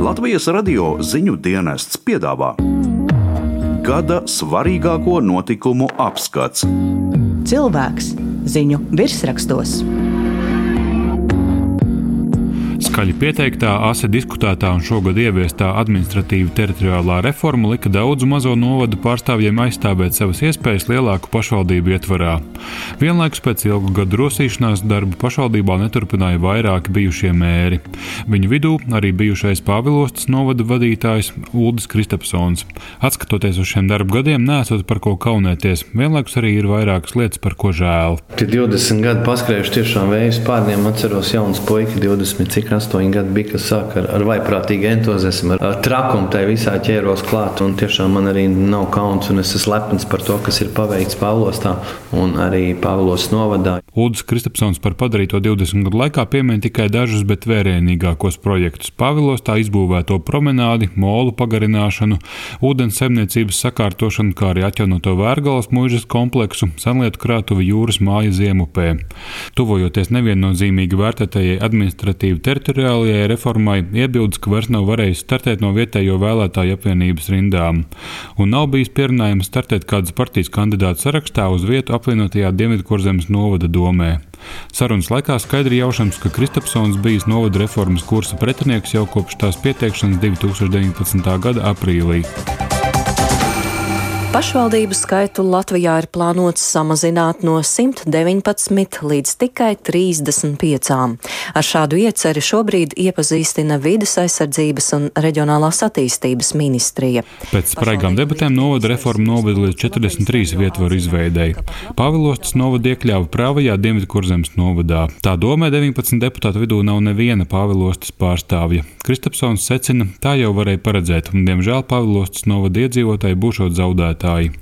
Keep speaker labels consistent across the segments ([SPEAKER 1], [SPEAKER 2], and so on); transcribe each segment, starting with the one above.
[SPEAKER 1] Latvijas radio ziņu dienests piedāvā gada svarīgāko notikumu apskats.
[SPEAKER 2] Cilvēks ziņu virsrakstos
[SPEAKER 3] Skaļi pieteiktā, asi diskutētā un šogad ieviestā administratīva teritoriālā reforma lika daudzu mazo novadu pārstāvjiem aizstāvēt savas iespējas lielāku pašvaldību ietvarā. Vienlaikus pēc ilgu gadu rosīšanās darbu pašvaldībā neturpināja vairāki bijušie mēri. Viņu vidū arī bijušais Pāvilostas novada vadītājs Uldis Kristapsons. Atskatoties uz šiem darbu gadiem, nesot par ko kaunēties, vienlaikus arī ir vairākas lietas, par ko žēl.
[SPEAKER 4] Tie 20 gadi paskrējuši tiešām vējas pārniem, atceros jaunas puikas, 20 cik astoņi gadi bija, kas sāk ar, ar vaiprātīgu entuziasmu, ar, ar trakumu tai visā ķēros klāt. Un tiešām man arī nav kauns, un es esmu lepns par to, kas ir paveikts Pāvilostā un arī Pāvilos novadā.
[SPEAKER 3] Ulris Kristapsons par padarīto 20 gadu laikā piemin tikai dažus, bet vērienīgākos projektus. Pāvilostā izbūvēto promenādi, molu pagarināšanu, ūdens saimniecības sakārtošanu, kā arī atjaunoto vērgalas mūžas kompleksu, senlietu krātuvi jūras māja Ziemupē. Tuvojoties neviennozīmīgi vērtētajai administratīvi teritoriju, teritoriālajai reformai iebildes, ka vairs nav varējis startēt no vietējo vēlētāju apvienības rindām, un nav bijis pierunājums startēt kādas partijas kandidātu sarakstā uz vietu apvienotajā Dienvidkurzemes novada domē. Sarunas laikā skaidri jaušams, ka Kristapsons bijis novada reformas kursa pretinieks jau kopš tās pieteikšanas 2019. gada aprīlī.
[SPEAKER 2] Pašvaldību skaitu Latvijā ir plānots samazināt no 119 līdz tikai 35. Ar šādu ieceri šobrīd iepazīstina vides aizsardzības un reģionālās attīstības ministrija.
[SPEAKER 3] Pēc spraigām debatēm novada reforma noveda līdz 43 vietvaru izveidēji. Pavilostas novada iekļāva Prāvajā Dienvidkurzemes novadā. Tā domē 19 deputātu vidū nav neviena Pavilostas pārstāvja. Kristapsons secina, tā jau varēja paredzēt, un diemžēl Pavilostas novada iedzīvotāji būšot zaudēti skolotāji.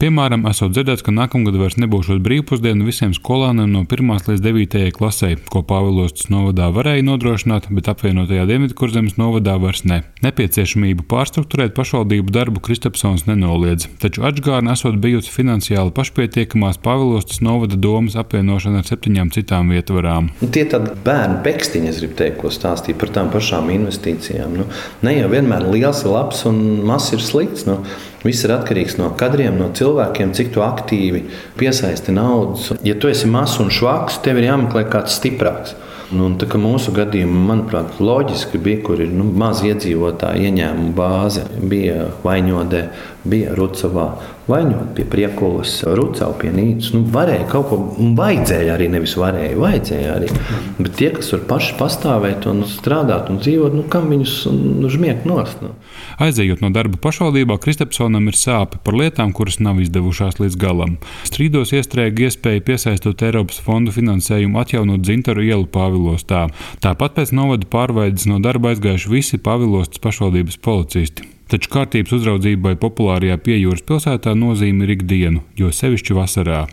[SPEAKER 3] Piemēram, esot dzirdēts, ka nākamgad vairs nebūs brīvpusdienu visiem skolāniem no 1 līdz 9 klasē, ko Pāvilostas novadā varēja nodrošināt, bet apvienotajā Dienvidkurzemes novadā vairs ne. Nepieciešamību pārstruktūrēt pašvaldību darbu Kristapsons nenoliedz, taču atgādna esot bijusi finansiāli pašpietiekamās Pāvilostas novada domas apvienošana ar septiņām citām vietvarām.
[SPEAKER 4] Nu, tie tādi bērnu pekstiņi, es gribu teikt, ko stāstīja par tām pašām investīcijām. Nu, ne jau vienmēr liels ir labs un mazs ir slikts. Nu, Viss ir atkarīgs no kadriem, no cilvēkiem, cik tu aktīvi piesaisti naudas. Ja tu esi mazs un švaks, tev ir jāmeklē kāds stiprāks. Nu, mūsu gadījumā, manuprāt, loģiski bija, kur ir nu, maz iedzīvotāju ieņēmuma bāze. Bija Vaņodē, bija Rucavā, vainot pie priekulas, rucau pie nīcas. Nu, varēja kaut ko, un vajadzēja arī, nevis varēja, vajadzēja arī. Bet tie, kas var paši pastāvēt un strādāt un dzīvot, nu, kam viņus nu, žmiegt nost? Nu.
[SPEAKER 3] Aizejot no darba pašvaldībā, Kristapsonam ir sāpe par lietām, kuras nav izdevušās līdz galam. Strīdos iestrēga iespēja piesaistot Eiropas fondu finansējumu atjaunot dzintaru ielu Pāvilostā. Tāpat pēc novada pārveides no darba aizgājuši visi Pāvilostas pašvaldības policisti. Taču kārtības uzraudzībai populārajā piejūras pilsētā nozīme ir ikdienu, jo sevišķi vasarā.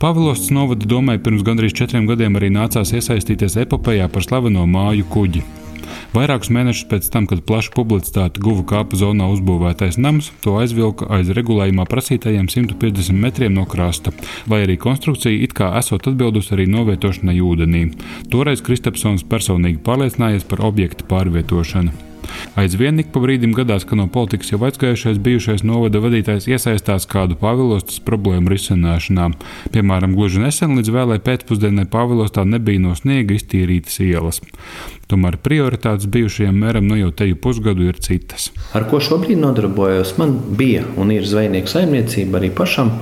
[SPEAKER 3] Pāvilostas novada domai pirms gandrīz četriem gadiem arī nācās iesaistīties epopējā par slaveno māju kuģi. Vairākus mēnešus pēc tam, kad plaša publicitāte guva kāpu zonā uzbūvētais nams, to aizvilka aiz regulējumā prasītajiem 150 metriem no krasta, lai arī konstrukcija it kā esot atbildusi arī novietošanai ūdenī. Toreiz Kristapsons personīgi pārliecinājies par objektu pārvietošanu. Aizvien ik pa brīdim gadās, ka no politikas jau aizgājušais bijušais novada vadītājs iesaistās kādu pavilostas problēmu risināšanā. Piemēram, gluži nesen līdz vēlai pēcpusdienai pavilostā nebija no sniega iztīrītas ielas. Tomēr prioritātes bijušajam mēram nu jau teju pusgadu ir citas.
[SPEAKER 4] Ar ko šobrīd nodarbojos? Man bija un ir zvejnieku saimniecība arī pašam.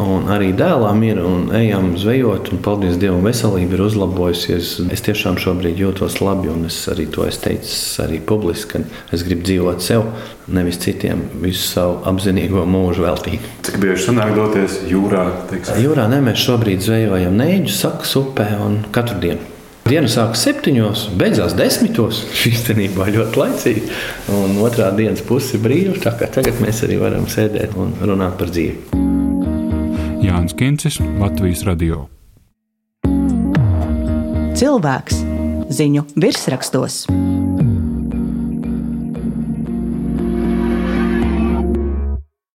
[SPEAKER 4] Un arī dēlām ir, un ejam zvejot, un paldies Dievam, veselība ir uzlabojusies. Es tiešām šobrīd jūtos labi, un es arī to esmu teicis arī publiski, ka es gribu dzīvot sev, nevis citiem, visu savu apzinīgo mūžu veltīt.
[SPEAKER 3] Cik bieži sanāk doties jūrā? Teiksim?
[SPEAKER 4] Jūrā ne, mēs šobrīd zvejojam neģu, sakas upē un katru dienu. Diena sākas septiņos, beidzās desmitos. Īstenībā ļoti laicīgi. Un otrā dienas puse ir brīva. Tagad mēs arī varam sēdēt un runāt par dzīvi.
[SPEAKER 3] Jānis Kincis, Latvijas Radio.
[SPEAKER 2] Cilvēks ziņu virsrakstos.